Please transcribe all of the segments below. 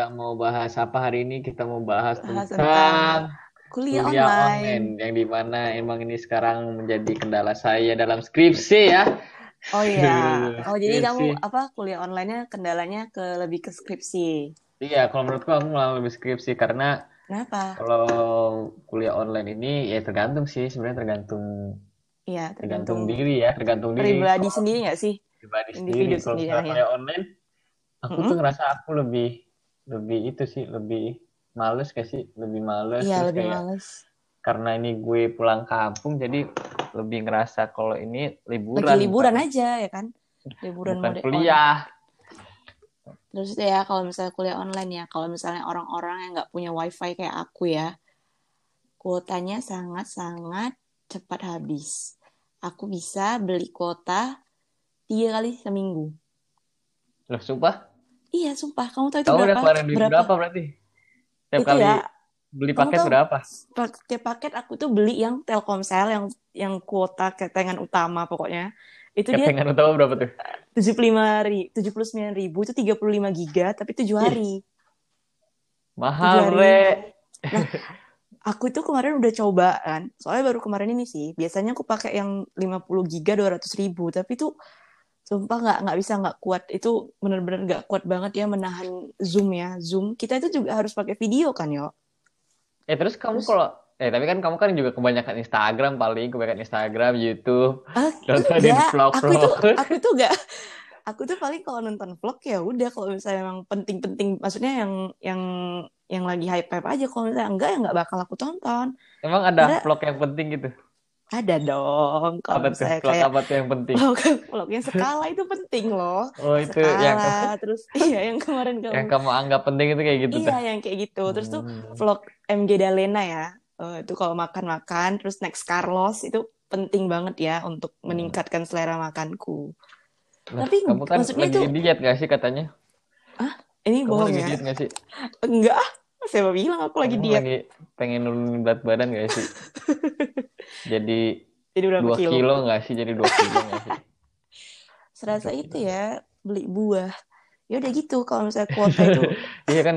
kita mau bahas apa hari ini? Kita mau bahas Bahas tentang tentang kuliah kuliah online. online, yang di mana emang ini sekarang menjadi kendala saya dalam skripsi ya. Oh iya. Oh jadi kamu apa kuliah online-nya kendalanya ke lebih ke skripsi. Iya, kalau menurutku aku malah lebih skripsi karena Kenapa? kalau kuliah online ini ya tergantung sih, sebenarnya tergantung Iya, tergantung tergantung diri ya, tergantung diri. pribadi sendiri nggak sih? pribadi Individu sendiri, kalau sendiri misalnya ya. online, aku tuh ngerasa aku lebih lebih itu sih, lebih males kayak sih, lebih males Iya, lebih kayak males. karena ini gue pulang kampung jadi lebih ngerasa kalau ini Lagi liburan liburan bukan aja ya kan? Liburan bukan mode kuliah. Terus ya kalau misalnya kuliah online ya, kalau misalnya orang-orang yang nggak punya wifi kayak aku ya, kuotanya sangat-sangat cepat habis. Aku bisa beli kuota tiga kali seminggu. Loh, sumpah? Iya, sumpah. Kamu tahu itu Kamu udah berapa? keluarin duit Berapa? berapa berarti? Tiap Itu kali ya, beli kamu paket tahu berapa? tiap paket aku tuh beli yang Telkomsel yang yang kuota ketengan utama pokoknya. Itu dia Ketengan utama berapa tuh? 75 ri, 79 ribu itu 35 giga tapi 7 Ih, hari. 7 mahal. Bre. Nah, aku itu kemarin udah coba kan. Soalnya baru kemarin ini sih. Biasanya aku pakai yang 50 giga 200 ribu. Tapi itu sumpah nggak nggak bisa nggak kuat. Itu bener-bener nggak kuat banget ya menahan Zoom ya. Zoom. Kita itu juga harus pakai video kan yo. Eh, terus kamu Terus kalau eh tapi kan kamu kan juga kebanyakan Instagram paling, kebanyakan Instagram, YouTube, ah nontonin enggak. Aku itu vlog-vlog. aku itu enggak. Aku tuh paling kalau nonton vlog ya udah kalau misalnya emang penting-penting maksudnya yang yang yang lagi hype-hype aja kalau misalnya enggak ya nggak bakal aku tonton. Emang ada Karena vlog yang penting gitu? Ada dong kalau Apa tuh? Vlog kayak apa tuh yang penting? vlog vlognya skala itu penting loh. Oh, itu yang Skala terus iya yang kemarin yang kamu kamu anggap penting itu kayak gitu tuh. iya yang kayak gitu. Terus tuh Hmm. vlog MG Dalena ya. Eh, itu kalau makan-makan terus next Carlos itu penting banget ya untuk Hmm. meningkatkan selera makanku. Lah, Tapi kamu kan maksudnya lagi itu diet gak sih katanya? ah ini Kamu bohong lagi ya? diet gak sih? Enggak. Siapa bilang aku lagi Kamu diet? lagi pengen nurunin berat badan gak sih? Jadi Jadi berapa 2 kilo? kilo gak sih? Jadi 2 kilo gak sih? Serasa itu ya beli buah. Ya udah gitu kalau misalnya kuota itu Iya kan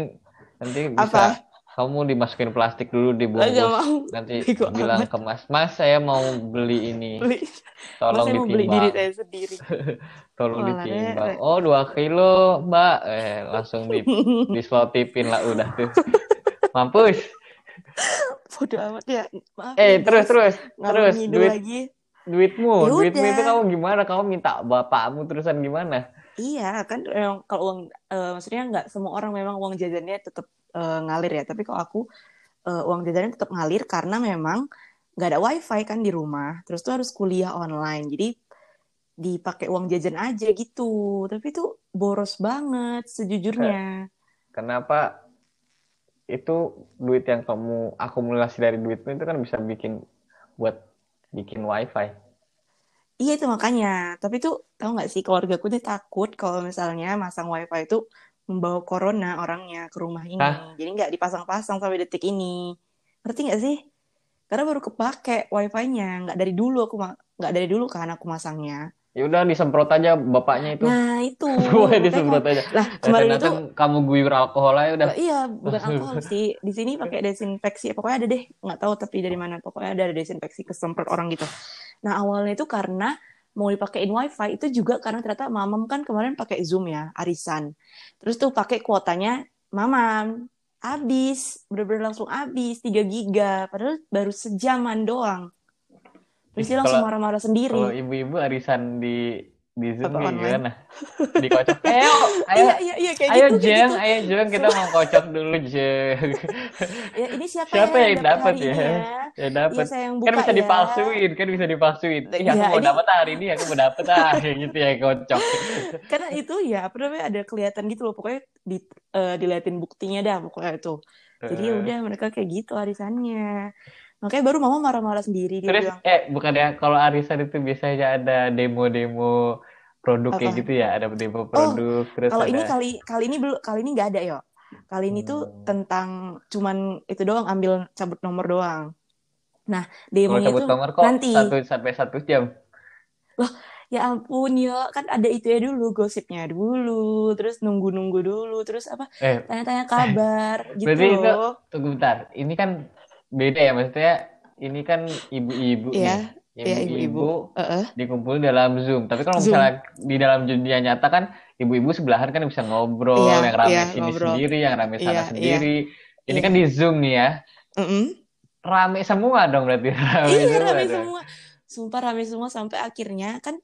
nanti apa? Kamu dimasukin plastik dulu dibungkus mau. nanti Bego bilang amat ke mas mas saya mau beli ini beli. Mas tolong saya mau beli diri ditimbang saya sendiri. tolong Walah, ditimbang Rere. oh 2 kilo mbak eh langsung di diselotipin lah udah tuh mampus Bodoh amat ya. Maaf eh nih terus terus terus duit lagi. duitmu Ya duitmu itu kamu gimana kamu minta bapakmu terusan gimana Iya kan memang kalau uang eh, maksudnya nggak semua orang memang uang jajannya tetap eh, ngalir ya. Tapi kalau aku eh, uang jajannya tetap ngalir karena memang nggak ada wifi kan di rumah. Terus tuh harus kuliah online. Jadi dipakai uang jajan aja gitu. Tapi itu boros banget sejujurnya. kenapa itu duit yang kamu akumulasi dari duitmu itu kan bisa bikin buat bikin wifi Iya itu makanya. Tapi tuh tahu nggak sih keluarga aku tuh takut kalau misalnya masang wifi itu membawa corona orangnya ke rumah Hah? ini. Jadi nggak dipasang-pasang sampai detik ini. Ngerti nggak sih? Karena baru kepake wifi-nya. Nggak dari dulu aku nggak dari dulu kan aku masangnya. Ya udah disemprot aja bapaknya itu. Nah itu makanya disemprot aja. lah kemarin itu kamu guyur alkohol aja udah. lah, iya bukan alkohol sih. Di sini pakai desinfeksi. Pokoknya ada deh. Nggak tahu tapi dari mana. Pokoknya ada desinfeksi kesemprot orang gitu. Nah awalnya itu karena mau dipakein wifi itu juga karena ternyata mamam kan kemarin pakai zoom ya arisan. Terus tuh pakai kuotanya mamam habis bener-bener langsung habis 3 giga padahal baru sejaman doang. Terus dia langsung kalau marah-marah kalau sendiri ibu-ibu arisan di di Zoom kayak online gimana? Dikocok. Ayo, ayo, iya iya iya kayak ayo gitu Jeng, gitu ayo Jeng, kita mau kocok dulu Jeng. ya ini siapa Siapa ya yang yang dapat ya? ini ya Ya iya dapat. yang Kan bisa ya dipalsuin, kan bisa dipalsuin. Aku ya mau ini dapat hari ini, aku mau dapat ah, gitu ya kocok. karena itu ya apa namanya ada kelihatan gitu loh pokoknya di, eh, diliatin buktinya dah pokoknya itu jadi ya Eh, udah mereka kayak gitu arisannya makanya baru mama marah-marah sendiri dia Terus, bilang. eh bukan ya, kalau arisan itu biasanya ada demo-demo produk kayak gitu ya, ada demo oh produk, terus kalau ini ada, kali kali ini belum kali ini nggak ada yo. Kali ini tuh hmm, tentang cuman itu doang ambil cabut nomor doang. Nah demonya cabut tuh nomor kok nanti. satu sampai satu jam. loh Ya ampun ya, kan ada itu ya dulu, gosipnya dulu, terus nunggu-nunggu dulu, terus apa, Eh, tanya-tanya kabar, gitu berarti itu tunggu bentar. Ini kan beda ya maksudnya. Ini kan ibu-ibu nih. iya, ibu-ibu. Ibu-ibu Heeh. dikumpul dalam Zoom. Tapi kalau Zoom. misalnya di dalam dunia nyata kan ibu-ibu sebelahan kan bisa ngobrol, Iya, yang rame iya, sini ngobrol. sendiri, yang rame sana Iya, iya, sendiri. Ini iya. kan di Zoom nih ya. Mm-mm. Rame semua dong berarti. Rame Iya, semua rame dong. semua. Sumpah rame semua sampai akhirnya kan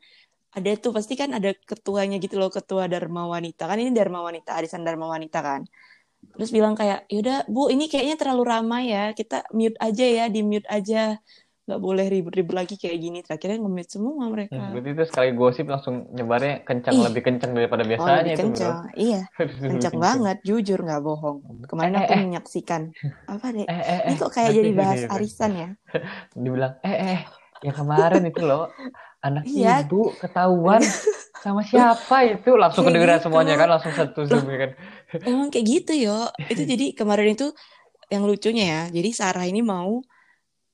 ada tuh pasti kan ada ketuanya gitu loh, ketua Dharma Wanita. Kan ini Dharma Wanita, arisan Dharma Wanita kan. Terus bilang kayak, yaudah Bu, ini kayaknya terlalu ramai ya, kita mute aja ya, di mute aja. Nggak boleh ribut-ribut lagi kayak gini. Terakhirnya nge-mute semua Hmm, mereka. berarti itu sekali gosip langsung nyebarnya kencang, Ih. lebih kencang daripada Oh, biasanya lebih itu, bro. kencang. Iya, kencang banget, jujur nggak bohong. Kemarin Eh, aku eh. menyaksikan. Apa deh? Eh, eh, Ini eh. kok kayak Nanti jadi bahas arisan ya? dibilang, eh, eh, yang kemarin itu loh, anak Iya. ibu ketahuan sama siapa itu langsung kedengeran gitu. semuanya kan langsung satu zoom ya kan Emang kayak gitu yo. Itu jadi kemarin itu yang lucunya ya. Jadi Sarah ini mau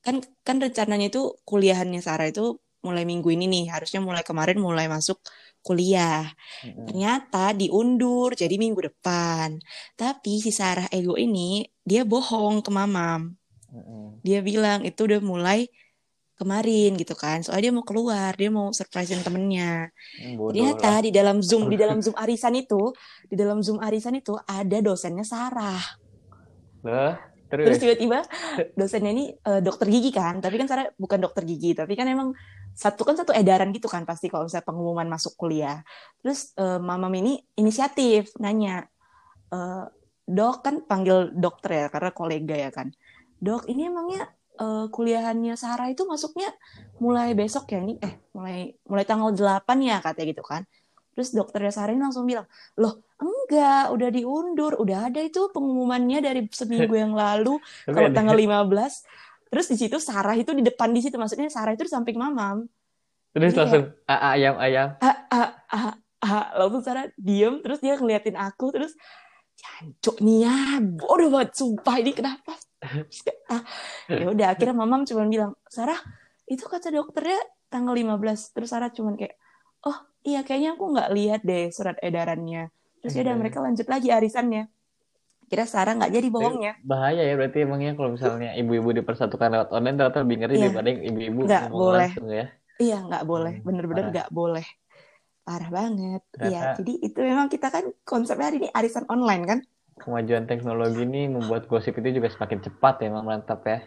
kan kan rencananya itu kuliahannya Sarah itu mulai minggu ini nih. Harusnya mulai kemarin mulai masuk kuliah. Ternyata diundur jadi minggu depan. Tapi si Sarah ego ini dia bohong ke Mamam. Dia bilang itu udah mulai kemarin gitu kan. Soalnya dia mau keluar, dia mau surprisein temennya. bodoh Ternyata lah di dalam Zoom, di dalam Zoom arisan itu, di dalam Zoom arisan itu ada dosennya Sarah. Loh, Terus terus tiba-tiba dosennya ini eh, dokter gigi kan, tapi kan Sarah bukan dokter gigi, tapi kan emang satu kan satu edaran gitu kan pasti kalau misalnya pengumuman masuk kuliah. Terus eh, Mamam ini inisiatif nanya, eh, dok kan panggil dokter ya karena kolega ya kan. Dok ini emangnya eh, kuliahannya Sarah itu masuknya mulai besok ya nih, eh mulai mulai tanggal 8 ya katanya gitu kan. Terus dokternya Sarah ini langsung bilang, loh enggak, udah diundur, udah ada itu pengumumannya dari seminggu yang lalu kalau tanggal 15 terus di situ Sarah itu di depan di situ maksudnya Sarah itu di samping Mamam terus Iya. langsung "Ah, ah, ayam ayam ah, ah, ah, ah. langsung Sarah diem terus dia ngeliatin aku terus jancuk nih ya bodoh banget sumpah ini kenapa ah. ya udah akhirnya Mamam cuma bilang Sarah itu kata dokternya tanggal 15 terus Sarah cuma kayak oh iya kayaknya aku nggak lihat deh surat edarannya terus ya udah Hmm. mereka lanjut lagi arisannya kira Sarah nggak jadi bohongnya bahaya ya berarti emangnya kalau misalnya ibu-ibu dipersatukan lewat online ternyata lebih ngeri Iya. daripada yang ibu-ibu Nggak boleh. langsung ya Iya, nggak boleh. Hmm, Bener-bener parah. nggak boleh. Parah banget. Iya, jadi itu memang kita kan konsepnya hari ini arisan online kan? Kemajuan teknologi ini membuat gosip itu juga semakin cepat ya emang mantap ya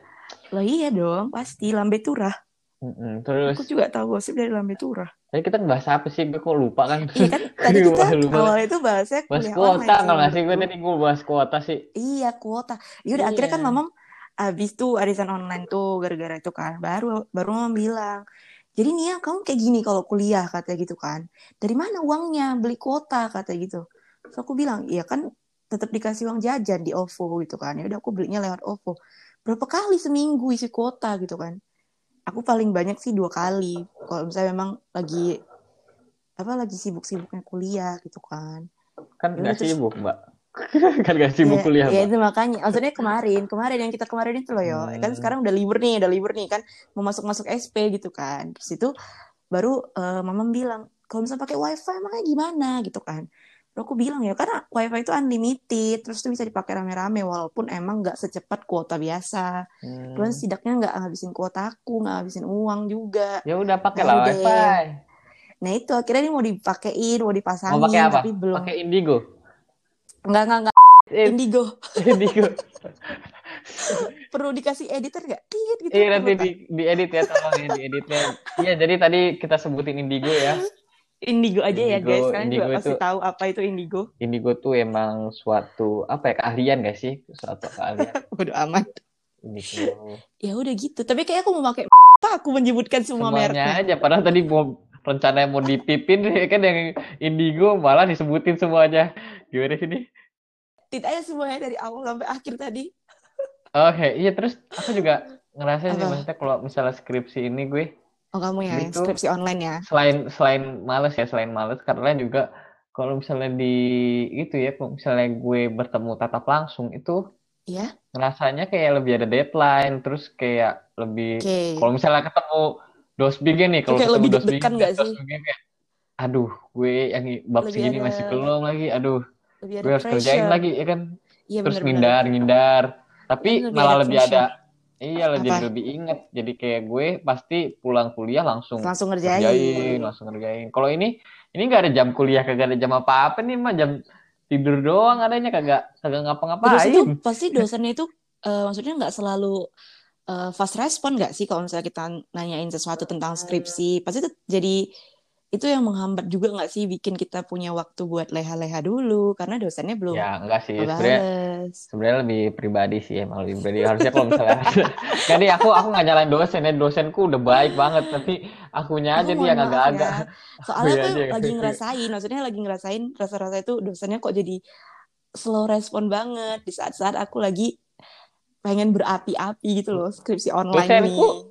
Loh iya dong, pasti lambe turah. Mm-mm. terus Aku juga tahu gosip dari lambe turah. tadi kita ngebahas apa sih gue kok lupa kan Iya kan, tadi kita Lupa, awalnya itu bahasnya bahas kuota nggak sih gue tadi gue bahas kuota sih Iya, kuota. Yaudah, Iya. akhirnya kan mamam abis tuh arisan online tuh gara-gara itu kan. Baru baru mamam bilang, jadi nih ya kamu kayak gini kalau kuliah katanya gitu kan. Dari mana uangnya beli kuota katanya gitu. Terus aku bilang, iya kan tetap dikasih uang jajan di OVO gitu kan. Ya udah aku belinya lewat OVO. Berapa kali seminggu isi kuota gitu kan. Aku paling banyak sih dua kali. Kalau misalnya memang lagi apa lagi sibuk-sibuknya kuliah gitu kan. kan Ya nggak terus- sibuk mbak kan nggak sibuk Ya, kuliah ya mbak itu makanya. Maksudnya kemarin, kemarin yang kita kemarin itu loh yo. Kan Hmm. sekarang udah libur nih, udah libur nih kan. Mau masuk-masuk SP gitu kan. Terus itu baru eh, mama bilang, kalau misalnya pakai wifi emangnya gimana gitu kan. Terus aku bilang ya karena wifi itu unlimited, terus tuh bisa dipakai rame-rame walaupun emang nggak secepat kuota biasa. Hmm. Cuman setidaknya nggak ngabisin kuota aku, nggak ngabisin uang juga. ya udah pakai lah wifi Nah itu akhirnya ini mau dipakein, mau dipasangin, mau pakai apa tapi belum. pakai Indigo Nggak, nggak, nggak. Eh, Indigo. Indigo Perlu dikasih editor nggak? Gitu. Iya nanti di, diedit ya tolong ya dieditnya. Iya jadi tadi kita sebutin Indigo ya. Indigo aja ya Indigo- guys, kalian Indigo juga pasti itu- tahu apa itu indigo. Indigo tuh emang suatu apa ya keahlian gak sih? Suatu keahlian Bodo amat. Indigo. Ya udah gitu. Tapi kayak aku mau pakai apa aku menyebutkan semua Semuanya mereknya. aja. Padahal tadi mau rencananya mau dipipin ya kan yang Indigo malah disebutin semuanya. Gimana sih ini? Tit aja semuanya dari awal sampai akhir tadi. Oke, iya terus aku juga ngerasa sih maksudnya kalau misalnya skripsi ini gue Oh kamu ya, Itu- skripsi online ya. selain selain males ya selain males karena juga kalau misalnya di itu ya kalau misalnya gue bertemu tatap langsung itu Iya. ngerasanya kayak lebih ada deadline terus kayak lebih Oke. kalau misalnya ketemu dosbing nih kalau ketemu lebih dosbing deg-degan nggak sih? kayak aduh gue yang bab Lebih segini ada- masih belum lagi aduh lebih gue harus kerjain pressure. lagi ya kan Iya terus bener-bener. ngindar ngindar tapi Lebih malah ada lebih ada iya lah jadi lebih inget jadi kayak gue pasti pulang kuliah langsung langsung kerjain ngerjain. langsung ngerjain. Kalau ini ini nggak ada jam kuliah kagak ada jam apa apa nih mah jam tidur doang adanya kagak kagak Terus ngapa-ngapain itu pasti dosennya itu eh, maksudnya nggak selalu eh, fast respon nggak sih kalau misalnya kita nanyain sesuatu tentang skripsi? Pasti itu jadi itu yang menghambat juga nggak sih bikin kita punya waktu buat leha-leha dulu? Karena dosennya belum ya enggak sih. Sebenarnya sebenarnya lebih pribadi sih emang lebih pribadi. Harusnya kalau misalnya jadi aku aku nggak nyalain dosen ya. Dosenku udah baik banget tapi akunya aja Aku dia maaf agak-agak ya. Soalnya aku aja. lagi ngerasain, maksudnya lagi ngerasain rasa-rasa itu dosennya kok jadi slow respon banget. Di saat-saat aku lagi pengen berapi-api gitu loh skripsi online Dosenku nih.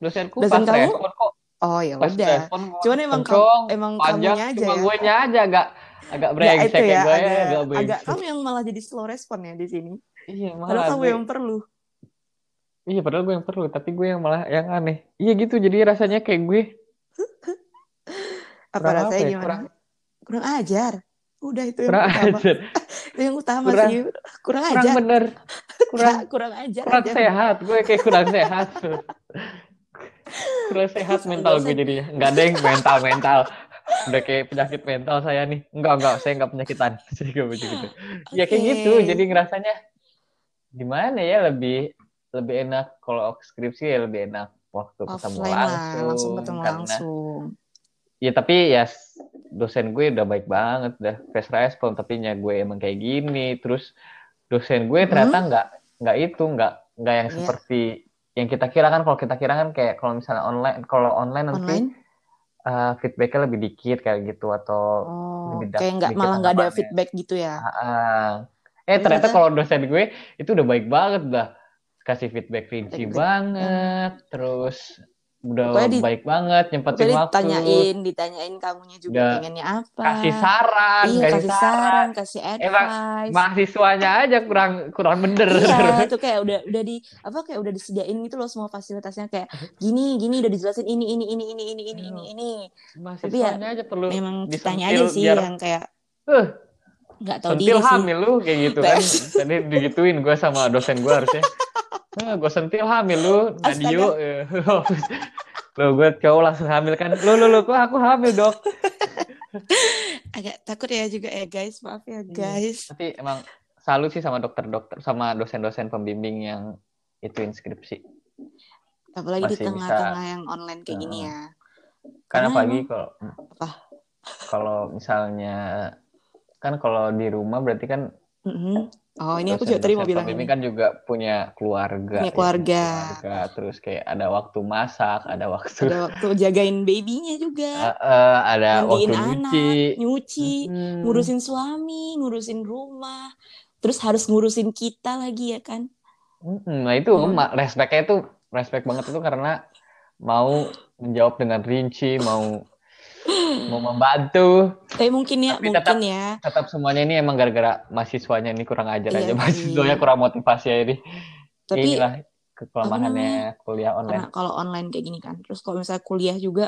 dosenku Dosen pas kamu? respon kok Oh ya udah. Cuman emang kamu, emang panjang kamunya aja cuma ya. gue nya aja agak agak Ya brengsek ya, kayak gue agak, agak agak brengsek kamu yang malah jadi slow respon ya di sini. iya Padahal malah kamu gue- yang perlu. iya padahal gue yang perlu tapi gue yang malah yang aneh iya gitu jadi rasanya kayak gue Apa kurang rasanya apa ya gimana? kurang Kurang ajar. Udah itu yang kurang utama. ajar Itu yang utama Kurang- sih. Kurang kurang ajar. bener kurang Kurang, kurang ajar kurang aja. sehat gue kayak kurang sehat kurang sehat mental gue jadinya. Nggak ada yang mental mental udah kayak penyakit mental saya nih. Enggak enggak saya enggak penyakitan. Saya enggak begitu ya kayak gitu. Jadi ngerasanya gimana ya? Lebih lebih enak. Kalau skripsi ya lebih enak. Waktu ketemu Offline langsung lah, langsung. ketemu karena langsung. ya tapi ya dosen gue udah baik banget. Udah fast respon. Tapi nya gue emang kayak gini. Terus dosen gue ternyata nggak nggak itu. Nggak nggak yang Iya. seperti yang kita kira kan kalau kita kira kan kayak kalau misalnya online kalau online nanti Online? uh, feedbacknya lebih dikit kayak gitu atau Oh, lebih kayak nggak malah nggak ada feedback gitu ya? Ah, eh ternyata ternyata- kalau dosen gue itu udah baik banget dah kasih feedback rinci Feedback. banget terus udah Pokoknya di- baik banget nyempetin waktu ditanyain, ditanyain kamunya juga Udah pengennya apa. kasih saran Iya, kasih saran, kasih Emang advice. mahasiswanya aja kurang kurang bener Iya, itu kayak udah udah di apa kayak udah disediain gitu loh semua fasilitasnya kayak gini gini udah dijelasin ini ini ini ini ini ini ini ini. mahasiswanya aja perlu Memang kitanya aja sih biar yang kayak eh nggak tahu diri sih. hamil lu kayak gitu kan tadi digituin gue sama dosen gue harusnya eh, gue sentil hamil lu Nadio eh. lo gue cowok langsung hamil kan lu lu lu kok aku hamil dok Agak takut ya juga ya guys, maaf ya Iya. guys. tapi emang salut sih sama dokter-dokter sama dosen-dosen pembimbing yang itu inskripsi Apalagi di Masih bisa. tengah-tengah yang online kayak gini ya. karena Karena pagi kalau Apa? kalau misalnya kan kalau di rumah berarti kan Mhm. Oh ini aku juga tadi mau bilang ini kan juga punya keluarga Punya ya, keluarga. keluarga. terus kayak ada waktu masak ada waktu Ada waktu jagain babynya juga. Eh, eh, ada mandiin waktu anak, nyuci nyuci, Hmm. ngurusin suami, ngurusin rumah, terus harus ngurusin kita lagi ya kan? Nah itu Hmm. ma- respectnya itu respect banget itu karena mau menjawab dengan rinci mau mau membantu Tapi mungkin ya, Tapi mungkin tetap- ya. tetap semuanya ini emang gara-gara mahasiswanya ini kurang ajar Iya aja sih. mahasiswanya kurang motivasi aja ini Tapi inilah kelemahannya kuliah online karena kalau online kayak gini kan, terus kalau misalnya kuliah juga,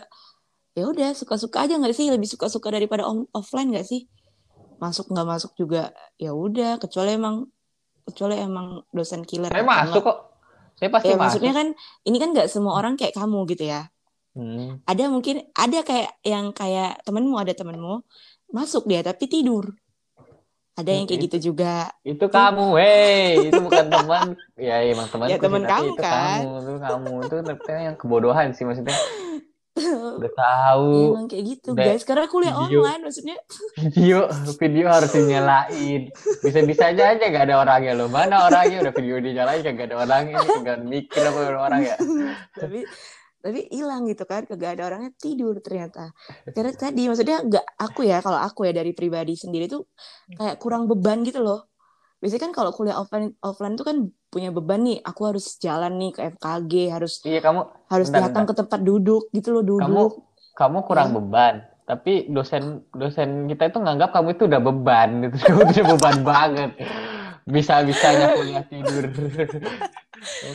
ya udah suka-suka aja nggak sih? Lebih suka-suka daripada offline nggak sih? Masuk nggak masuk juga, ya udah. Kecuali emang, kecuali emang dosen killer. saya masuk kok saya pasti Ya masuk maksudnya kan, ini kan nggak semua orang kayak kamu gitu ya. Hmm. ada mungkin ada kayak yang kayak temenmu ada temenmu masuk dia tapi tidur. Ada yang kayak gitu juga. itu kamu hei itu bukan teman. Ya emang teman Ya, teman kamu itu kan. kamu itu kamu. Itu ternyata yang kebodohan sih maksudnya. Udah tahu. Emang kayak gitu. Udah guys karena kuliah video. online maksudnya. Video video harus dinyalain. Bisa bisa aja aja gak ada orangnya loh. Mana orangnya? Udah video dinyalain kagak ada orangnya. Kagak mikir apa orang ya. Tapi tapi hilang gitu kan kagak ada orangnya tidur ternyata. Karena tadi maksudnya nggak aku ya kalau aku ya dari pribadi sendiri tuh kayak kurang beban gitu loh. Biasanya kan kalau kuliah offline offline tuh kan punya beban nih aku harus jalan nih ke FKG harus iya kamu harus Bentar, datang ke tempat duduk gitu loh duduk. Kamu kamu kurang Ya. beban tapi dosen dosen kita itu nganggap kamu itu udah beban itu kamu udah beban banget. Bisa bisanya kuliah tidur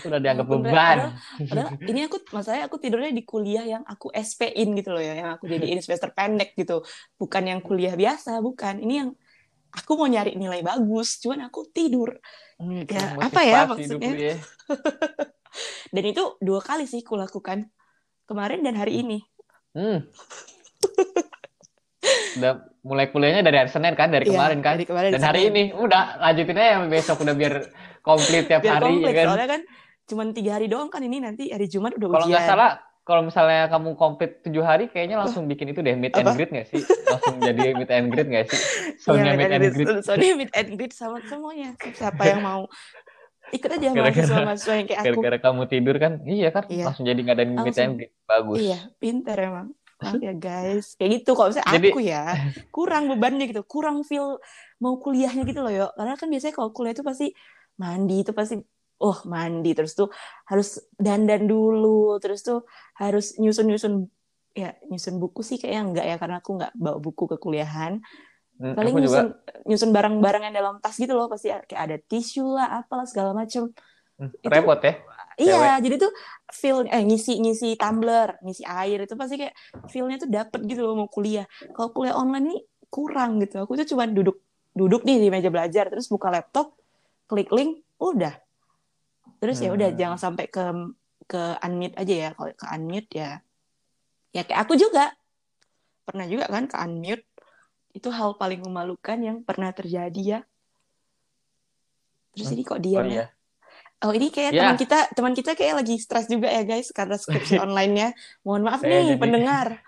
Tuh udah dianggap beban. Padahal ini aku masalahnya aku tidurnya di kuliah yang aku SP-in gitu loh ya, yang aku jadiin semester pendek gitu. Bukan yang kuliah biasa, bukan. Ini yang aku mau nyari nilai bagus, cuman aku tidur. Hmm, Ya, apa ya maksudnya? ya. Dan itu dua kali sih kulakukan. Kemarin dan hari ini. Hmm. Udah mulai kuliahnya dari hari Senin kan, dari Iya, kemarin kan. dari kemarin Dan hari Senin. ini udah lanjutin aja yang besok udah biar komplit tiap Biar hari komplit, ya kan. soalnya kan cuman tiga hari doang kan ini nanti hari Jumat udah Kalau nggak salah, kalau misalnya kamu komplit tujuh hari, kayaknya langsung bikin itu deh, meet and greet nggak sih? Langsung jadi meet and greet nggak sih? Iya, Soalnya meet and greet. Soalnya meet and greet sama semuanya. Siapa yang mau ikut aja mahasiswa-mahasiswa yang kayak aku. Gara-gara kamu tidur kan, iya kan? Iya. Langsung jadi ngadain meet Langsung. and greet. Bagus. Iya, pinter emang. Maaf ya guys. Kayak gitu kalau misalnya Jadi- aku ya, kurang bebannya gitu, kurang feel mau kuliahnya gitu loh, yo. Karena kan biasanya kalau kuliah itu pasti mandi itu pasti oh mandi terus tuh harus dandan dulu, terus tuh harus nyusun-nyusun ya nyusun buku sih kayaknya enggak ya karena aku nggak bawa buku ke kuliahan. Hmm, Paling aku juga nyusun nyusun barang-barang yang dalam tas gitu loh, pasti kayak ada tisu lah, apalah segala macem. hmm, itu- repot ya. Iya, jadi tuh feel eh ngisi ngisi tumbler, ngisi air itu pasti kayak feel-nya tuh dapet gitu loh mau kuliah. Kalau kuliah online ini kurang gitu. Aku tuh cuma duduk duduk nih di meja belajar, terus buka laptop, klik link, udah. Terus ya udah Hmm. jangan sampai ke ke unmute aja ya. Kalau ke unmute ya ya kayak aku juga. Pernah juga kan ke unmute. Itu hal paling memalukan yang pernah terjadi ya. Terus Hmm. ini kok diam Oh ya? iya. Oh ini kayak Ya. teman kita teman kita kayak lagi stres juga ya guys karena skripsi online-nya. Mohon maaf Saya nih jadi- pendengar.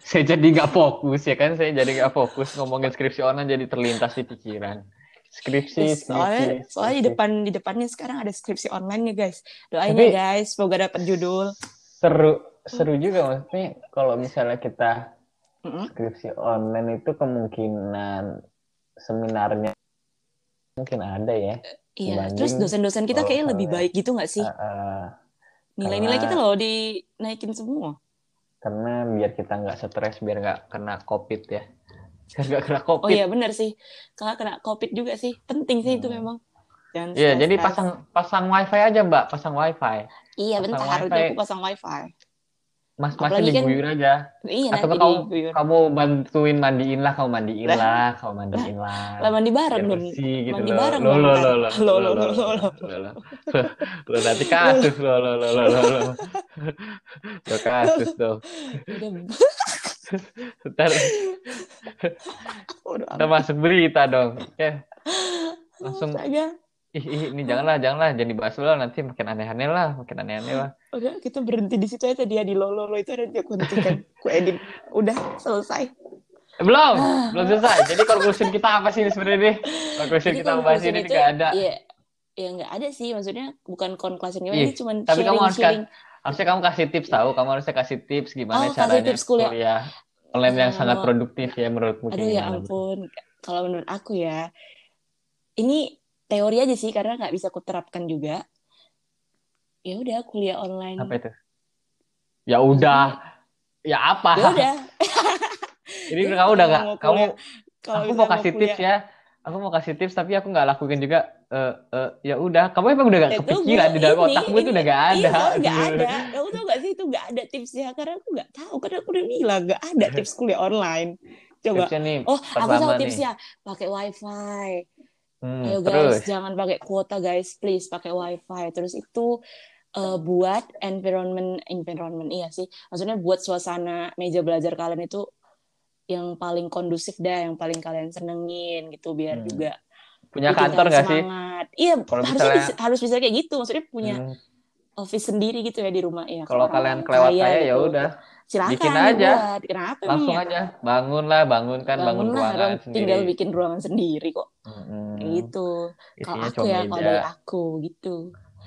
Saya jadi nggak fokus ya kan, saya jadi nggak fokus ngomongin skripsi online jadi terlintas di pikiran. Skripsi, skripsi. soalnya soalnya di skripsi. depan di depannya sekarang ada skripsi online nih guys. Doain Tapi- ya guys semoga dapat judul. seru seru juga maksudnya kalau misalnya kita skripsi online itu kemungkinan seminarnya mungkin ada ya Iya, Dibanding terus dosen-dosen kita kayaknya lebih baik gitu nggak sih? Uh, uh, Nilai-nilai karena- kita loh dinaikin semua. karena biar kita nggak stres biar nggak kena covid ya biar nggak kena Oh covid iya benar sih. Kalau kena covid juga sih penting sih itu Hmm. memang. Jangan Iya, jadi pasang pasang wifi aja mbak pasang wifi Iya pasang bentar, wifi. aku pasang wifi. Mas masnya Apalagi kan- diguyur aja Iya atau kamu diguyur. kamu bantuin mandiin lah kamu mandiin Lah. lah kamu mandiin lah Lah mandi bareng dong. gitu Mandi loh. bareng Lo lo lo lo Lo, lo, lo, lo, lo. nanti kasus lo lo lo lo lo lo. Lo kasus dong. Udah Ntar, ntar masuk berita dong. Oke. Langsung ih, ih ini janganlah janganlah jangan dibahas dulu nanti makin aneh-aneh lah makin aneh-aneh lah. Udah kita berhenti di situ aja dia di lolo lo itu nanti aku hentikan. aku edit. Udah selesai. Belum belum selesai. Jadi conclusion kita apa sih ini sebenarnya nih? Conclusion Jadi kita bahas conclusion ini nggak ada. Iya. Ya nggak ada sih maksudnya bukan conclusion gimana ini cuma tapi kamu sharing harus sharing. Harusnya kamu kasih tips tahu. Kamu harusnya kasih tips gimana Oh, kasih caranya tips kuliah. kuliah online yang Oh. sangat produktif ya menurutmu. Aduh ya ampun. Kalau menurut aku ya ini teori aja sih karena nggak bisa kuterapkan juga. Ya udah kuliah online. Apa itu? Ya udah. Ya apa? Ya udah. Ini Ya, kamu udah nggak kamu kalau aku mau kasih kuliah- tips ya. Aku mau kasih tips tapi aku nggak lakuin juga. Eh eh, ya udah, kamu emang udah gak Ya, kepikiran di dalam otakmu itu udah gak ada. Iya, soalnya nggak ada. Kamu tau gak sih itu nggak ada tipsnya karena aku nggak tahu karena aku udah bilang nggak ada tips kuliah online. Coba. Nih. Oh, aku tahu tipsnya. Pakai wifi. Hmm, Ayo terus guys, jangan pakai kuota guys, please pakai wifi. Terus itu eh, buat environment environment iya sih. Maksudnya buat suasana meja belajar kalian itu yang paling kondusif dah, yang paling kalian senengin gitu biar Hmm. juga punya kantor kalian gak sih? Iya, harusnya misalnya- bisa, harus bisa kayak gitu. Maksudnya punya Hmm, office sendiri gitu ya di rumah ya. Kalau kalian kelewat saya ya gitu. udah silakan bikin aja. Kenapa langsung emangnya? aja bangun lah bangun bangun, ruangan sendiri. tinggal bikin ruangan sendiri kok. Hmm, Gitu. Kalau aku ya, kalau dari aku gitu.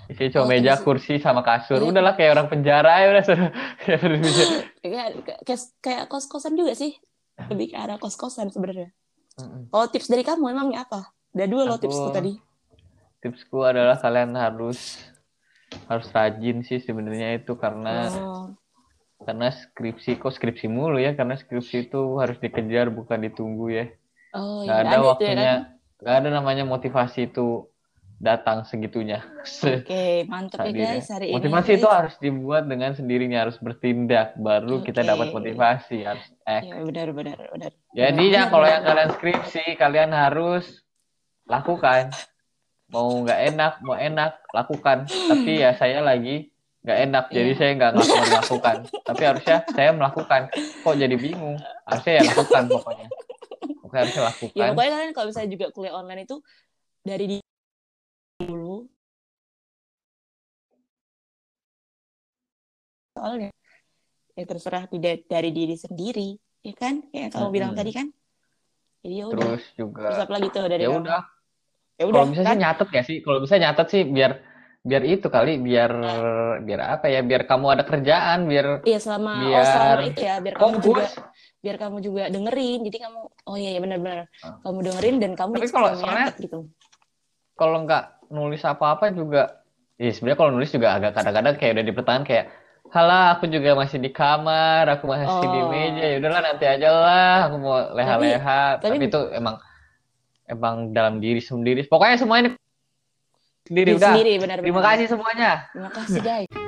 Isinya cuma Oh, meja, terus- kursi sama kasur. Iya. Udahlah kayak orang penjara ya udah. Ya, kayak kayak, kayak kos-kosan juga sih lebih ke arah kos-kosan sebenarnya Mm-mm. kalau tips dari kamu emangnya apa ada dua loh Aku- tipsku tadi Tipsku adalah kalian harus harus rajin sih sebenarnya itu karena oh, karena skripsi kok skripsi mulu ya karena skripsi itu harus dikejar bukan ditunggu ya oh nggak ya ada ya waktunya kan nggak ada namanya motivasi itu datang segitunya. Oke, mantap ya guys hari ini. Motivasi itu harus dibuat dengan sendirinya, harus bertindak, baru kita Oke. dapat motivasi, harus act. Ya, benar benar benar. Jadi ya kalau benar, yang kalian skripsi, kalian harus lakukan. Mau nggak enak, mau enak, lakukan. Tapi ya saya lagi nggak enak, jadi Iya. saya nggak ngelakukan melakukan. Tapi harusnya saya melakukan. Kok jadi bingung? Harusnya ya lakukan pokoknya. Pokoknya harusnya lakukan. Ya pokoknya kalian kalau misalnya juga kuliah online itu dari di dulu soalnya ya terserah tidak dari diri sendiri ya kan kayak kamu bilang Mm-mm. tadi kan jadi ya udah Terus terus juga apa lagi tuh dari ya udah. Ya udah Kalau bisa kan sih nyatet ya sih. Kalau bisa nyatet sih biar biar itu kali biar biar apa ya biar kamu ada kerjaan biar Iya selama oh biar selama itu ya biar kamu juga fokus biar kamu juga dengerin jadi kamu oh iya iya benar-benar Ah. kamu dengerin dan kamu Tapi juga kalau soalnya- nyatet gitu kalau nggak nulis apa-apa juga ya sebenarnya kalau nulis juga agak kadang-kadang kayak udah di pertengahan kayak halah aku juga masih di kamar aku masih di Oh. meja ya udahlah nanti aja lah aku mau leha-leha tapi- tapi, itu emang emang dalam diri sendiri. Pokoknya semuanya sendiri Diri udah. sendiri benar-benar. Terima kasih semuanya. Terima kasih guys